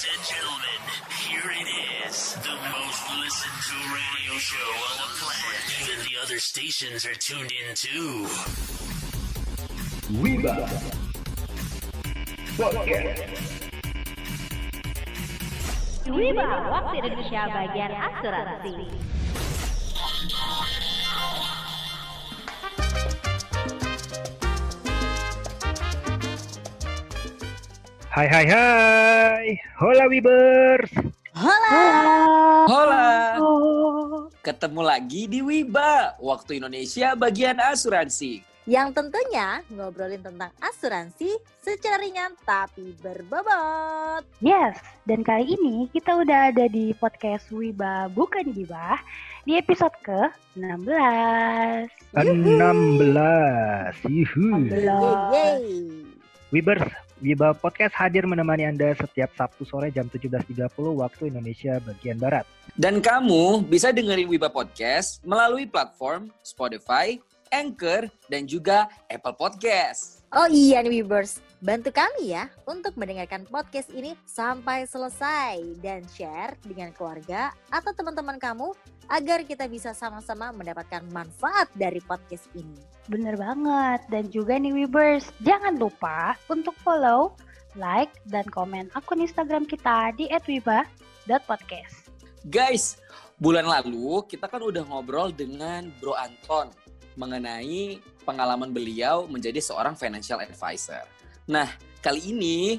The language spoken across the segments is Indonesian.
Ladies and gentlemen, here it is. The most listened to radio show on the planet. Even the other stations are tuned in too. Wiba Podcast Wiba, waktu Indonesia bagian asuransi. Hai hai hai Hola Wibers Hola. Hola, ketemu lagi di Wiba, waktu Indonesia bagian asuransi. Yang tentunya ngobrolin tentang asuransi secara ringan tapi berbobot. Yes, dan kali ini kita udah ada di podcast Wiba Bukan Gibah di episode ke-16. 16 Yuhu. Yeay. Wibers Wiba Podcast hadir menemani Anda setiap Sabtu sore jam 17.30 waktu Indonesia bagian Barat Dan kamu bisa dengerin Wiba Podcast melalui platform Spotify, Anchor, dan juga Apple Podcast. Oh iya nih Wibers, bantu kami ya untuk mendengarkan podcast ini sampai selesai dan share dengan keluarga atau teman-teman kamu agar kita bisa sama-sama mendapatkan manfaat dari podcast ini. Bener banget. Dan juga nih Wibers, jangan lupa untuk follow, like, dan komen akun Instagram kita di @wiba.podcast. Guys, bulan lalu kita kan udah ngobrol dengan Bro Anton mengenai pengalaman beliau menjadi seorang financial advisor. Nah, kali ini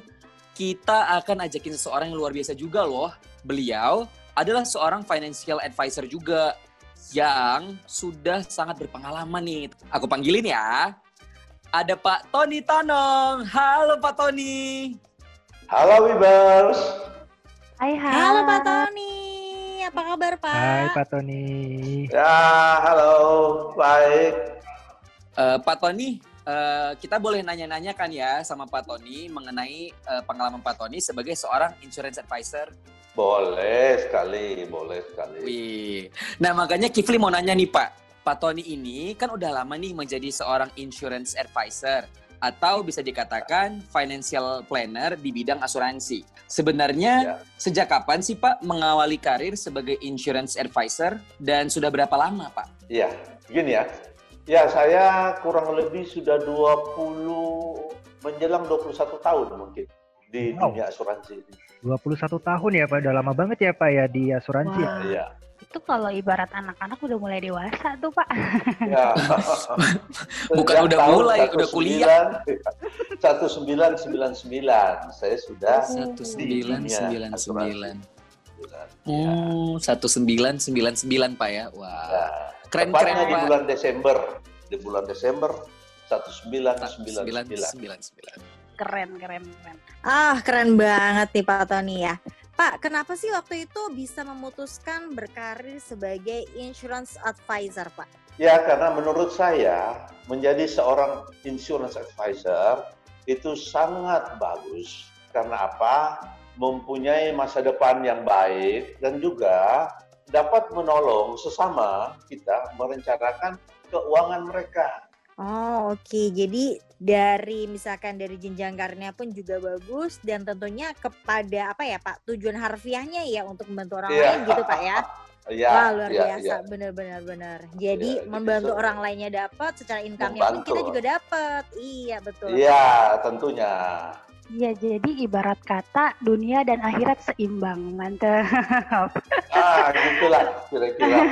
kita akan ajakin seseorang yang luar biasa juga loh. Beliau adalah seorang financial advisor juga yang sudah sangat berpengalaman nih. Aku panggilin ya. Ada Pak Tony Tanong. Halo Pak Tony. Halo Wibers. Hai hai. Halo Pak Tony, apa kabar Pak? Hai Pak Tony Ya, halo. Baik. Eh, Pak Tony, eh, kita boleh nanya-nanya kan ya sama Pak Tony mengenai eh, pengalaman Pak Tony sebagai seorang insurance advisor. Boleh sekali, boleh sekali. Wih. Nah makanya Kifli mau nanya nih Pak, Pak Tony ini kan udah lama nih menjadi seorang insurance advisor atau bisa dikatakan financial planner di bidang asuransi. Sebenarnya Ya. sejak kapan sih Pak mengawali karir sebagai insurance advisor dan sudah berapa lama Pak? Iya, begini ya. Ya, saya kurang lebih sudah 20 menjelang 21 tahun mungkin di Wow. dunia asuransi ini. 21 tahun ya Pak Udah lama banget ya Pak ya di asuransi ya? Wah. Iya. Itu kalau ibarat anak-anak udah mulai dewasa tuh Pak. Ya. Bukan Sejak udah tahun mulai, udah kuliah. 1999 saya sudah Satu di sembilan dunia sembilan asuransi. sembilan. Ya. Oh, satu sembilan sembilan sembilan Pak ya. Wah, Ya. Keren Tepatnya keren di bulan Desember. Di bulan Desember Sembilan 1999. sembilan sembilan. Keren, keren, keren. Ah, keren banget nih Pak Tony ya. Pak, kenapa sih waktu itu bisa memutuskan berkarir sebagai insurance advisor, Pak? Ya, karena menurut saya menjadi seorang insurance advisor itu sangat bagus. Karena apa? Mempunyai masa depan yang baik dan juga dapat menolong sesama kita merencanakan keuangan mereka. Oh, oke. Jadi dari misalkan dari jenjang karirnya pun juga bagus dan tentunya kepada apa ya, Pak? Tujuan harfiahnya ya untuk membantu orang Iya. lain gitu, Pak ya. Ya, Wah, luar ya, biasa. ya. Benar-benar benar. Jadi Iya, membantu gitu. orang lainnya dapat, secara income-nya pun kita juga dapat. Iya, betul. Iya, tentunya. Iya, jadi ibarat kata dunia dan akhirat seimbang. Mantap. Ah, gitulah, kira-kira.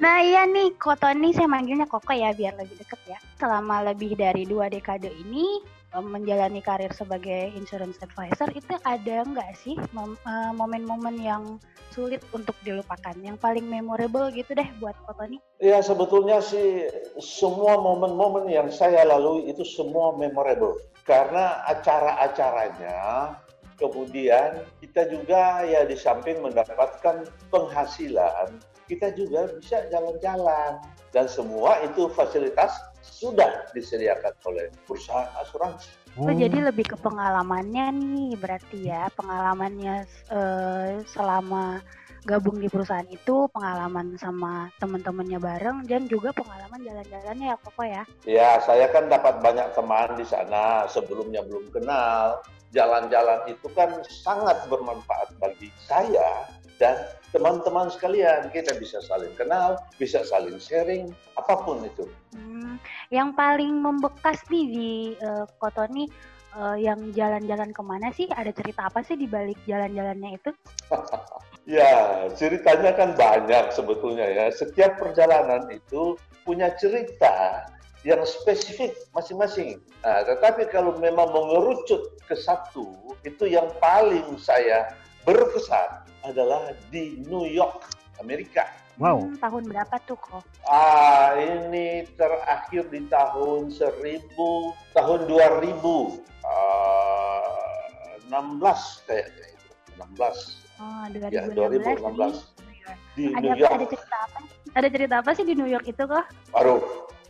Nah iya nih, Koko nih saya manggilnya Koko ya biar lebih deket ya. Selama lebih dari dua dekade ini menjalani karir sebagai insurance advisor itu ada nggak sih eh, momen-momen yang sulit untuk dilupakan, yang paling memorable gitu deh buat Koko nih? Ya sebetulnya sih semua momen-momen yang saya lalui itu semua memorable. Karena acara-acaranya kemudian kita juga ya di samping mendapatkan penghasilan kita juga bisa jalan-jalan. Dan semua itu fasilitas sudah disediakan oleh perusahaan asuransi. Oh, jadi lebih ke pengalamannya nih berarti ya, pengalamannya eh, selama gabung di perusahaan itu, pengalaman sama teman-temannya bareng, dan juga pengalaman jalan-jalannya ya Koko ya. Ya, saya kan dapat banyak teman di sana sebelumnya belum kenal. Jalan-jalan itu kan sangat bermanfaat bagi saya dan teman-teman sekalian. Kita bisa saling kenal, bisa saling sharing, apa pun itu. Hmm, yang paling membekas nih di uh, Kotoni uh, yang jalan-jalan ke mana sih? Ada cerita apa sih di balik jalan-jalannya itu? ya, ceritanya kan banyak sebetulnya ya. Setiap perjalanan itu punya cerita yang spesifik masing-masing. Nah, tetapi kalau memang mengerucut ke satu, itu yang paling saya berkesan adalah di New York, Amerika. Wow. Hmm, tahun berapa tuh kok? Ah, ini terakhir di tahun 1000, tahun 2000. Uh, 16 kayaknya itu. 16. Oh, 2016. Ya, 2016. Di ada, New York. Ada cerita apa? Ada cerita apa sih di New York itu kok? Aduh,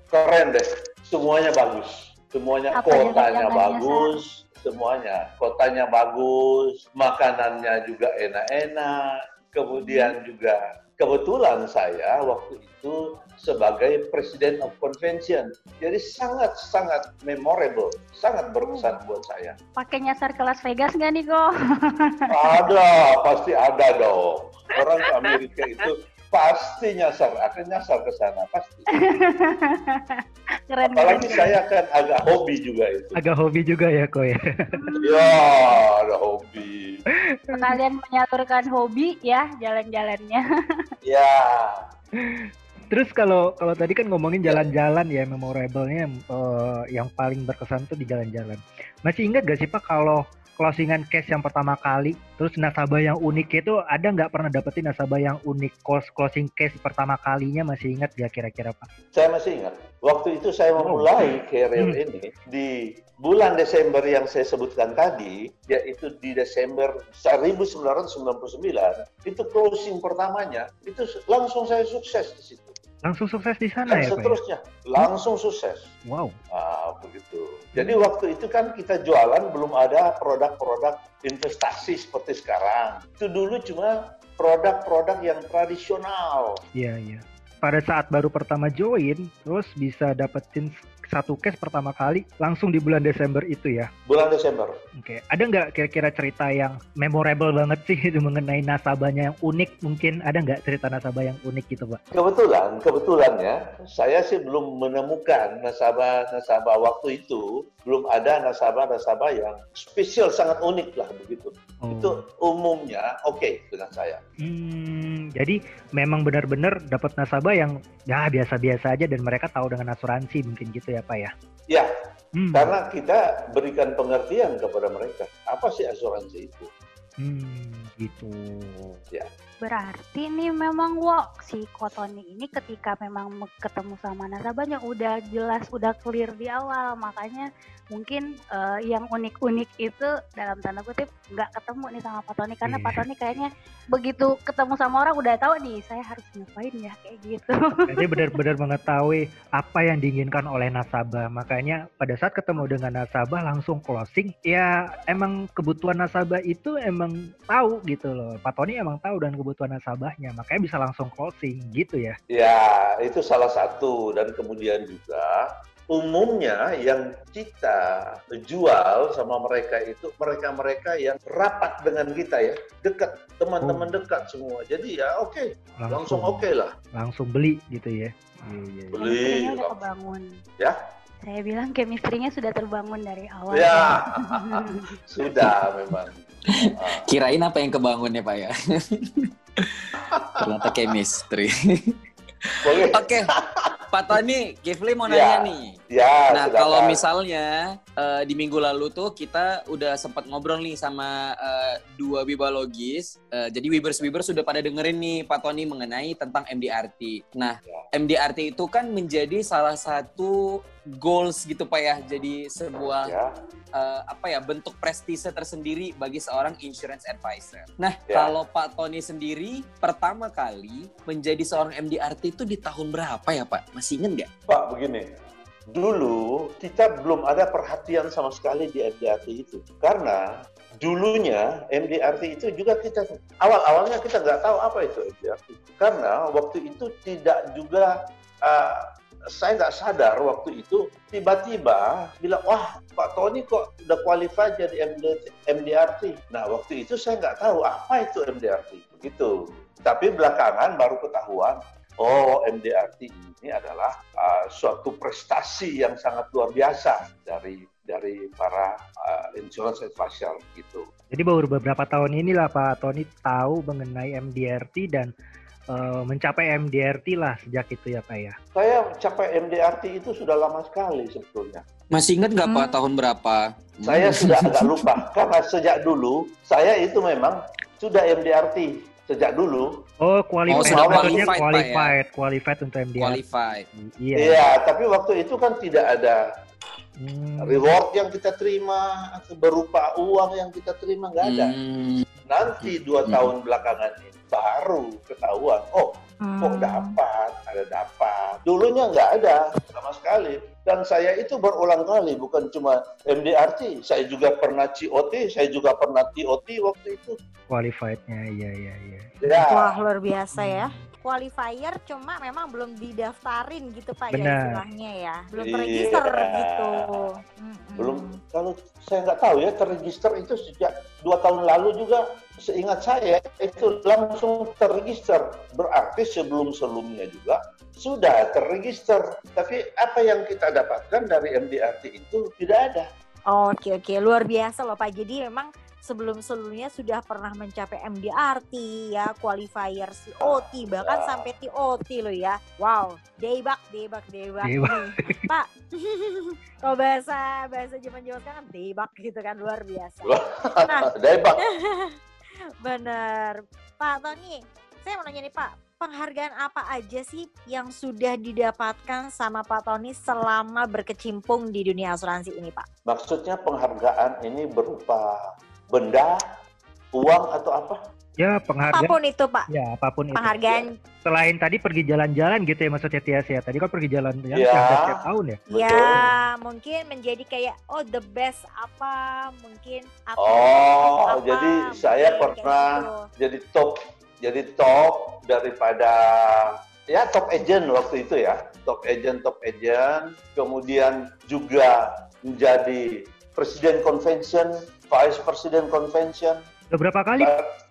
keren deh. Semuanya bagus. Semuanya Apa kotanya bagus, semuanya. Kotanya bagus, makanannya juga enak-enak, kemudian hmm. juga kebetulan saya waktu itu sebagai President of Convention. Jadi sangat-sangat memorable, sangat berkesan hmm. buat saya. Pakai nyasar ke Las Vegas nggak nih, kok? ada, pasti ada dong. Orang ke Amerika itu pasti nyasar, akan nyasar ke sana pasti. keren, Apalagi keren, saya kan agak hobi juga itu. Agak hobi juga ya kok ya. ya, ada hobi. Kalian menyalurkan hobi ya jalan-jalannya. ya. Terus kalau kalau tadi kan ngomongin jalan-jalan ya memorable-nya uh, yang paling berkesan tuh di jalan-jalan. Masih ingat gak sih Pak kalau closingan case yang pertama kali, terus nasabah yang unik itu ada nggak pernah dapetin nasabah yang unik close closing case pertama kalinya masih ingat ya kira-kira Pak? Saya masih ingat. Waktu itu saya memulai oh. career hmm. ini di bulan Desember yang saya sebutkan tadi, yaitu di Desember 1999, itu closing pertamanya, itu langsung saya sukses di situ. Langsung sukses di sana Dan ya, ya? seterusnya, Pak? langsung sukses. Wow. Nah, begitu. Jadi waktu itu kan kita jualan belum ada produk-produk investasi seperti sekarang. Itu dulu cuma produk-produk yang tradisional. Iya, iya. Pada saat baru pertama join, terus bisa dapetin satu case pertama kali langsung di bulan Desember itu ya? Bulan Desember. Oke, okay. ada nggak kira-kira cerita yang memorable banget sih itu mengenai nasabahnya yang unik mungkin? Ada nggak cerita nasabah yang unik gitu Pak? Kebetulan, kebetulan ya, saya sih belum menemukan nasabah-nasabah waktu itu, belum ada nasabah-nasabah yang spesial sangat unik lah begitu. Oh. Itu umumnya oke okay dengan saya. Hmm, jadi memang benar-benar dapat nasabah yang ya biasa-biasa aja dan mereka tahu dengan asuransi mungkin gitu ya Pak ya? Ya, hmm. karena kita berikan pengertian kepada mereka apa sih asuransi itu. Hmm, gitu. Ya. Berarti nih memang Wok si Kotoni ini ketika memang ketemu sama nasabahnya udah jelas, udah clear di awal, makanya mungkin uh, yang unik-unik itu dalam tanda kutip nggak ketemu nih sama Pak Tony karena yeah. Pak Tony kayaknya begitu ketemu sama orang udah tahu nih saya harus ngapain ya kayak gitu. Jadi benar-benar mengetahui apa yang diinginkan oleh nasabah. Makanya pada saat ketemu dengan nasabah langsung closing. Ya emang kebutuhan nasabah itu emang tahu gitu loh. Pak Tony emang tahu dan kebutuhan nasabahnya. Makanya bisa langsung closing gitu ya. Ya itu salah satu dan kemudian juga umumnya yang kita jual sama mereka itu mereka-mereka yang rapat dengan kita ya, dekat, teman-teman oh. dekat semua. Jadi ya oke, okay. langsung, langsung oke okay lah. Langsung beli gitu ya. Iya, iya, iya. Beli. udah kebangun. Ya? Saya bilang chemistry-nya sudah terbangun dari awal. Ya, sudah memang. Kirain apa yang kebangun ya Pak ya? Ternyata chemistry. Oke. Okay. Pak Tony, Kifli mau nanya ya, nih. Ya, nah, kalau misalnya uh, di minggu lalu tuh kita udah sempat ngobrol nih sama uh, dua bibologis. Uh, jadi Wibers-Wibers sudah pada dengerin nih Pak Tony mengenai tentang MDRT. Nah, ya. MDRT itu kan menjadi salah satu goals gitu pak ya jadi sebuah ya. uh, apa ya bentuk prestise tersendiri bagi seorang insurance advisor. Nah ya. kalau Pak Tony sendiri pertama kali menjadi seorang MDRT itu di tahun berapa ya Pak? Masih inget nggak? Pak begini, dulu kita belum ada perhatian sama sekali di MDRT itu karena dulunya MDRT itu juga kita awal-awalnya kita nggak tahu apa itu MDRT karena waktu itu tidak juga uh, saya nggak sadar waktu itu tiba-tiba bilang wah Pak Tony kok udah qualified jadi MDRT. Nah waktu itu saya nggak tahu apa itu MDRT begitu. Tapi belakangan baru ketahuan oh MDRT ini adalah uh, suatu prestasi yang sangat luar biasa dari dari para uh, insurance advisor gitu. Jadi baru beberapa tahun inilah Pak Tony tahu mengenai MDRT dan uh, mencapai MDRT lah sejak itu ya Pak ya. Saya capai MDRT itu sudah lama sekali sebetulnya. Masih ingat nggak hmm. Pak tahun berapa? Saya hmm. sudah agak lupa karena sejak dulu saya itu memang sudah MDRT sejak dulu. Oh, qualified. Oh, qualified, qualified, ya? qualified untuk MDRT. Qualified. Iya. Iya, tapi waktu itu kan tidak ada Hmm. Reward yang kita terima berupa uang yang kita terima nggak ada. Hmm. Nanti dua hmm. tahun belakangan ini baru ketahuan. Oh, hmm. kok dapat? Ada dapat. Dulunya nggak ada sama sekali. Dan saya itu berulang kali, bukan cuma MDRT. Saya juga pernah COT, saya juga pernah TOT waktu itu. Qualified-nya, iya, iya, iya. Ya. Wah, luar biasa ya qualifier cuma memang belum didaftarin gitu Pak ya Benar. ya istilahnya ya. Belum iya. terregister gitu. Belum kalau saya nggak tahu ya terregister itu sejak dua tahun lalu juga seingat saya itu langsung terregister. Berarti sebelum-sebelumnya juga sudah terregister. Tapi apa yang kita dapatkan dari MDRT itu tidak ada. Oke oke luar biasa loh Pak. Jadi memang sebelum-sebelumnya sudah pernah mencapai MDRT ya, qualifier COT bahkan sampai TOT loh ya. Wow, debak, debak, debak. debak. Pak, kalau bahasa bahasa zaman zaman kan debak gitu kan luar biasa. Nah, debak. Bener, Pak Tony. Saya mau nanya nih Pak, penghargaan apa aja sih yang sudah didapatkan sama Pak Tony selama berkecimpung di dunia asuransi ini, Pak? Maksudnya penghargaan ini berupa benda, uang atau apa? Ya, penghargaan. Apa pun itu, Pak. Ya, apa pun penghargaan. itu. Penghargaan. Selain tadi pergi jalan-jalan gitu ya maksudnya Tias ya. Tadi kan pergi jalan ya, ya setiap tahun ya. Ya, mungkin menjadi kayak oh the best apa, mungkin apa. Oh, apa, jadi saya pernah gitu. jadi top jadi top daripada ya top agent waktu itu ya. Top agent, top agent. Kemudian juga menjadi presiden convention Vice President Convention. Beberapa kali?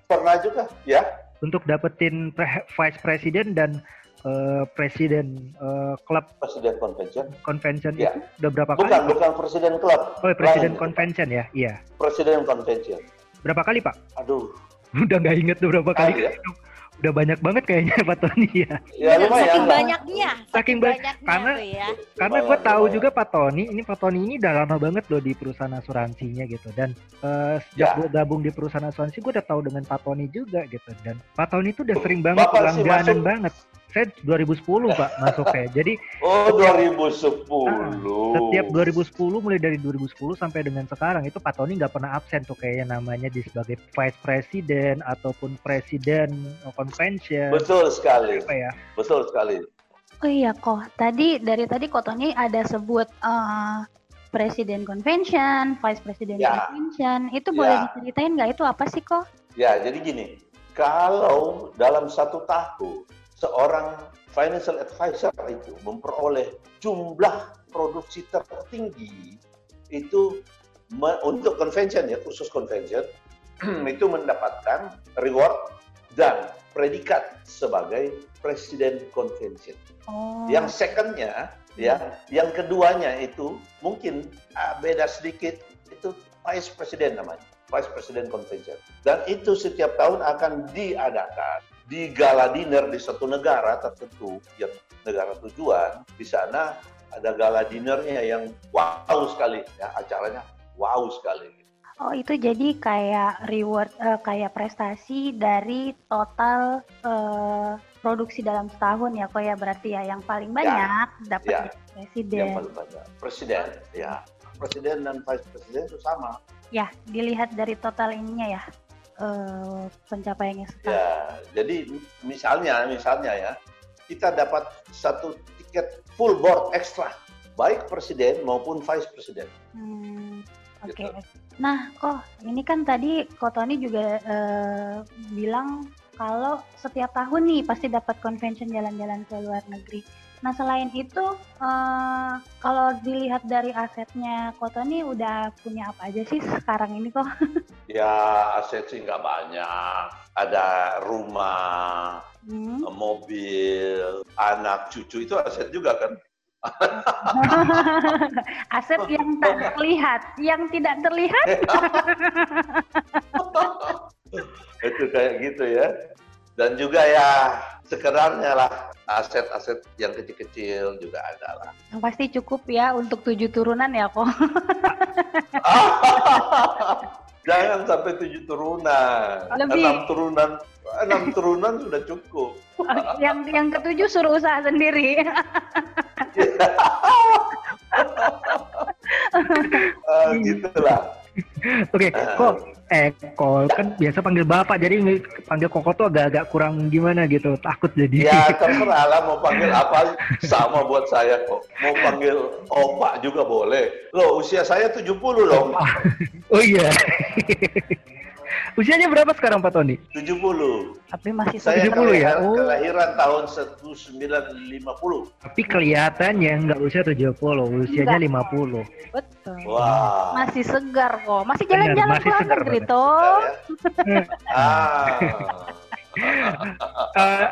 Pernah juga, ya. Untuk dapetin pre Vice President dan uh, Presiden uh, Club. Presiden Convention. Convention ya. itu udah berapa bukan, kali? Bukan, bukan Presiden Club. Oh, Presiden Convention ya, iya. Presiden Convention. Berapa kali, Pak? Aduh. udah nggak inget tuh berapa kali. Ya? Udah banyak banget kayaknya Pak Tony ya. Ya lumayan. Saking banyaknya. Saking banyaknya karena ya. karena gue tahu juga Pak Tony ini Pak Tony ini udah lama banget loh di perusahaan asuransinya gitu dan uh, sejak ya. gue gabung di perusahaan asuransi gue udah tahu dengan Pak Tony juga gitu dan Pak Tony itu udah sering banget langganan banget saya 2010 Pak masuk saya. Jadi Oh, 2010. Nah, setiap 2010 mulai dari 2010 sampai dengan sekarang itu Pak Tony nggak pernah absen tuh kayaknya namanya di sebagai vice president ataupun presiden convention. Betul sekali. Apa ya? Betul sekali. Oh iya kok. Tadi dari tadi kok Tony ada sebut uh, presiden convention, vice president ya. convention. Itu ya. boleh diceritain nggak itu apa sih kok? Ya, jadi gini. Kalau dalam satu tahun seorang financial advisor itu memperoleh jumlah produksi tertinggi itu untuk convention ya khusus convention itu mendapatkan reward dan predikat sebagai presiden convention. Oh. Yang secondnya ya, yang keduanya itu mungkin uh, beda sedikit itu vice president namanya, vice president convention. Dan itu setiap tahun akan diadakan di gala dinner di satu negara tertentu yang negara tujuan di sana ada gala dinnernya yang wow sekali ya acaranya wow sekali. Oh itu jadi kayak reward uh, kayak prestasi dari total uh, produksi dalam setahun ya kok ya berarti ya. Yang paling ya, banyak ya, dapat ya, presiden. Yang paling banyak. Presiden ya. Presiden dan vice presiden itu sama. Ya dilihat dari total ininya ya uh, pencapaiannya sekarang? Ya, jadi misalnya, misalnya ya, kita dapat satu tiket full board extra baik presiden maupun vice presiden. Hmm, Oke. Gitu. Nah, kok ini kan tadi Ko Tony juga eh, bilang kalau setiap tahun nih pasti dapat convention jalan-jalan ke luar negeri. Nah, selain itu eh, kalau dilihat dari asetnya Ko Tony udah punya apa aja sih sekarang ini kok? Ya aset sih nggak banyak. Ada rumah, Hmm. mobil, anak, cucu itu aset juga kan. Aset yang tak terlihat, yang tidak terlihat. itu kayak gitu ya. Dan juga ya sekedarnya lah aset-aset yang kecil-kecil juga ada lah. Yang pasti cukup ya untuk tujuh turunan ya kok. Jangan sampai tujuh turunan, Lebih. enam turunan, enam turunan sudah cukup. yang yang ketujuh suruh usaha sendiri. Ah, gitulah. Oke, kok eh kok kan biasa panggil bapak jadi panggil koko tuh agak-agak kurang gimana gitu takut jadi Ya terserah lah mau panggil apa sama buat saya kok. Mau panggil opa juga boleh. Loh usia saya 70 loh. oh iya usianya berapa sekarang Pak Tony 70. Tapi masih Saya 70 ya? kelahiran, Oh. kelahiran tahun 1950. tapi kelihatannya nggak usia 70 usianya 50 betul. Wah. Masih segar kok. Masih jalan-jalan masih ke luar segar negeri toh. Ya. Ah. Eh,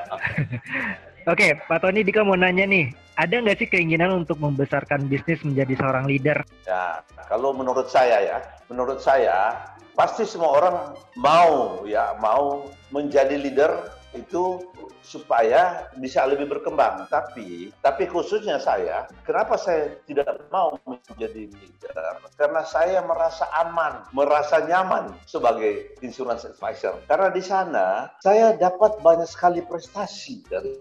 Oke, Pak Tony Dika mau nanya nih, ada nggak sih keinginan untuk membesarkan bisnis menjadi seorang leader? Ya, kalau menurut saya ya, menurut saya pasti semua orang mau ya mau menjadi leader itu supaya bisa lebih berkembang. Tapi, tapi khususnya saya, kenapa saya tidak mau menjadi leader? Karena saya merasa aman, merasa nyaman sebagai insurance advisor. Karena di sana saya dapat banyak sekali prestasi dari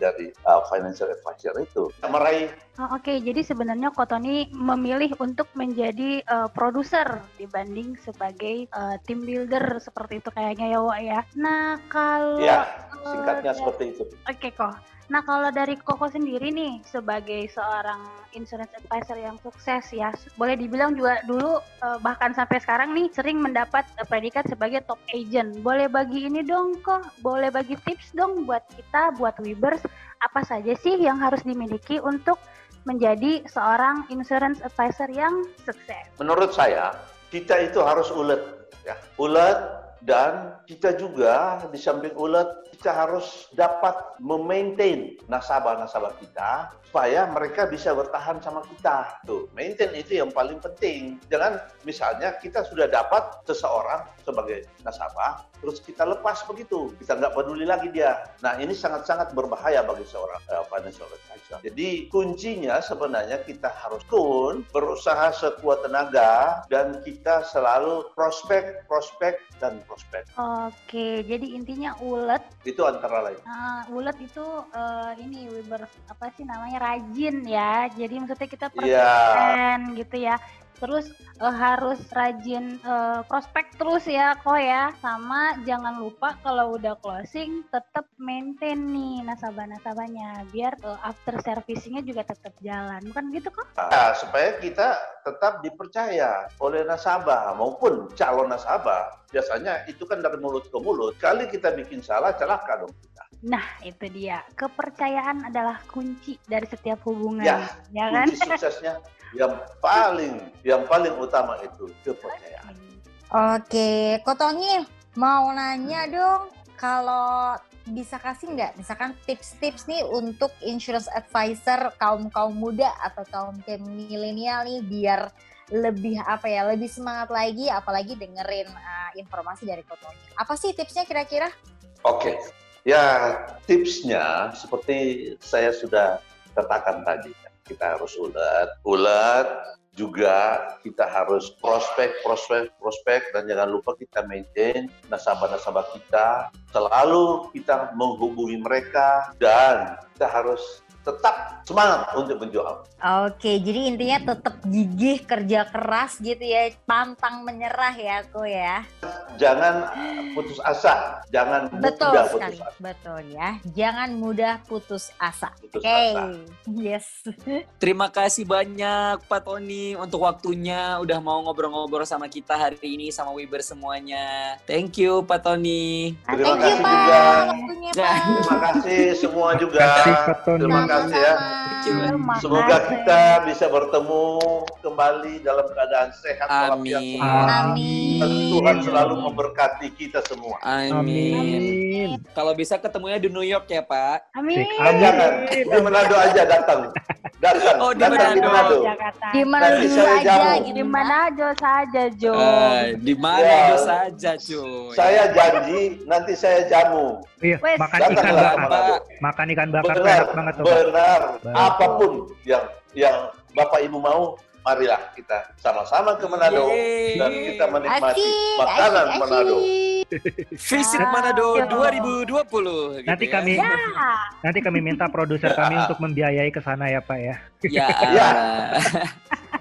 dari uh, financial advisor itu. Meraih Oh, Oke, jadi sebenarnya Kotoni memilih untuk menjadi eh, produser dibanding sebagai eh, team builder seperti itu kayaknya ya, Wak ya. Nah, kalau eh, singkatnya da- seperti itu. Oke kok. Nah kalau dari Koko sendiri nih sebagai seorang insurance advisor yang sukses ya, boleh dibilang juga dulu eh, bahkan sampai sekarang nih sering mendapat eh, predikat sebagai top agent. Boleh bagi ini dong kok, boleh bagi tips dong buat kita, buat Webers, apa saja sih yang harus dimiliki untuk menjadi seorang insurance advisor yang sukses? menurut saya kita itu harus ulet ya ulet dan kita juga di samping ulet kita harus dapat memaintain nasabah-nasabah kita supaya mereka bisa bertahan sama kita. Tuh, maintain itu yang paling penting. Jangan misalnya kita sudah dapat seseorang sebagai nasabah, terus kita lepas begitu, kita nggak peduli lagi dia. Nah ini sangat-sangat berbahaya bagi seorang uh, financial advisor. Jadi kuncinya sebenarnya kita harus kun berusaha sekuat tenaga dan kita selalu prospek, prospek dan prospek. Oke, jadi intinya ulet Itu antara lain. Nah, ulet itu eh, ini Weber apa sih namanya rajin ya. Jadi maksudnya kita Iya. persisten gitu ya. Terus eh, harus rajin eh, prospek terus ya kok ya. Sama jangan lupa kalau udah closing tetap maintain nih nasabah-nasabahnya biar eh, after servicingnya juga tetap jalan. Bukan gitu kok? Nah, supaya kita tetap dipercaya oleh nasabah maupun calon nasabah. Biasanya itu kan dari mulut ke mulut. Kali kita bikin salah, celaka dong kita. Nah, itu dia. Kepercayaan adalah kunci dari setiap hubungan. Ya, ya kan? Kunci suksesnya yang paling yang paling utama itu kepercayaan. Oke, Kotongi mau nanya dong kalau bisa kasih nggak misalkan tips-tips nih untuk insurance advisor kaum kaum muda atau kaum kaum milenial nih biar lebih apa ya lebih semangat lagi apalagi dengerin uh, informasi dari Kotongi. Apa sih tipsnya kira-kira? Oke, ya tipsnya seperti saya sudah katakan tadi, kita harus ulet. Juga kita harus prospek, prospek, prospek dan jangan lupa kita maintain nasabah-nasabah kita, selalu kita menghubungi mereka dan kita harus tetap semangat untuk menjual. Oke, jadi intinya tetap gigih kerja keras gitu ya, pantang menyerah ya, Ko ya. jangan putus asa, jangan Betul mudah sekali, putus asa. betul ya. Jangan mudah putus asa. Putus Oke, asa. yes. Terima kasih banyak Pak Tony untuk waktunya udah mau ngobrol-ngobrol sama kita hari ini sama Wiber semuanya. Thank you Pak Tony. Terima Thank you kasih Pak, juga. waktunya. Pak. Terima kasih semua juga. Terima kasih, Pak Tony. Terima kasih ya. Sama-sama. Terima Semoga kasih. kita bisa bertemu kembali dalam keadaan sehat walafiat Amin. Amin. Dan Tuhan selalu memberkati kita semua. Amin. Amin. Kalau bisa ketemunya di New York ya Pak. Amin. Dan jangan di Manado aja datang. Datang. Oh, di datang di Manado. Manado. Jakarta. Di mana Nanti dulu saya aja jamu. gitu. Di mana aja saja, Jo. Eh, di mana Ya. aja saja cuy. Saya janji nanti saya jamu. Iya, makan ikan bakar. Manado. Makan ikan bakar tuh Benar, enak banget tuh. Pak. benar. Betul. Apa pun yang yang Bapak Ibu mau, marilah kita sama-sama ke Manado Yeay. dan kita menikmati Asik, makanan asik, Manado. Visit Ah, Manado yo. 2020. gitu Nanti ya. kami Ya. nanti kami minta produser kami untuk membiayai ke sana ya, Pak ya. Ya. Ya.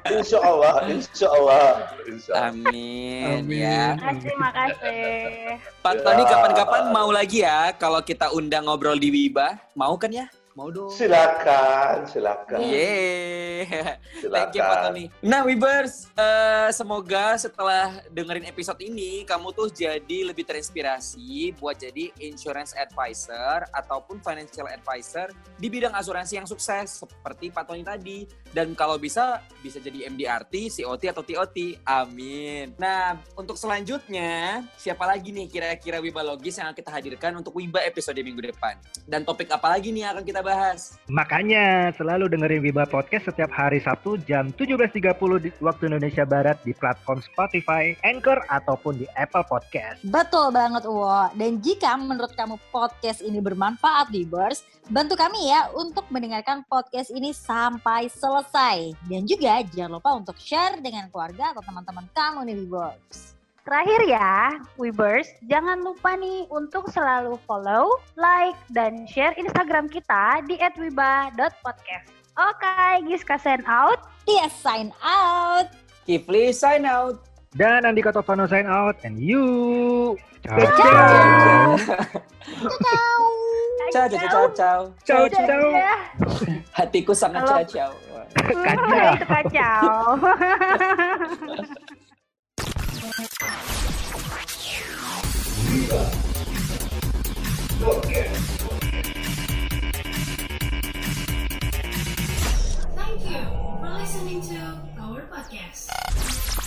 Insya Allah, insya Allah, insya Allah. Amin, Amin. ya. Terima kasih. Pak Ya. Tony kapan-kapan mau lagi ya kalau kita undang ngobrol di Wiba. Mau kan ya? Mau dong. Silakan, silakan, Yeay. Thank you Pak silakan. Tony. Nah Wibers, eh, semoga setelah dengerin episode ini kamu tuh jadi lebih terinspirasi buat jadi insurance advisor ataupun financial advisor di bidang asuransi yang sukses seperti Pak Tony tadi. Dan kalau bisa bisa jadi MDRT, COT atau TOT. Amin. Nah untuk selanjutnya siapa lagi nih kira-kira Wiba Logis yang akan kita hadirkan untuk Wiba episode minggu depan? Dan topik apa lagi nih yang akan kita bahas? Makanya selalu dengerin Wiba Podcast setiap hari Sabtu jam 17.30 di waktu Indonesia Barat di platform Spotify, Anchor, ataupun di Apple Podcast. Betul banget, Wo. Dan jika menurut kamu podcast ini bermanfaat, Bers, bantu kami ya untuk mendengarkan podcast ini sampai selesai. Dan juga jangan lupa untuk share dengan keluarga atau teman-teman kamu nih, Bers. Terakhir ya, Webers, jangan lupa nih untuk selalu follow, like, dan share Instagram kita di @wiba.podcast. Oke, Giska send out. Dia sign out. Kifli sign out. Dan Andika Tovano sign out and you. Ciao. Ciao. Ciao. Ciao, ciao, ciao, ciao. Ciao, ciao. Hatiku sangat Kalau- ciao. Kacau. Itu kacau. Thank you for listening to our podcast.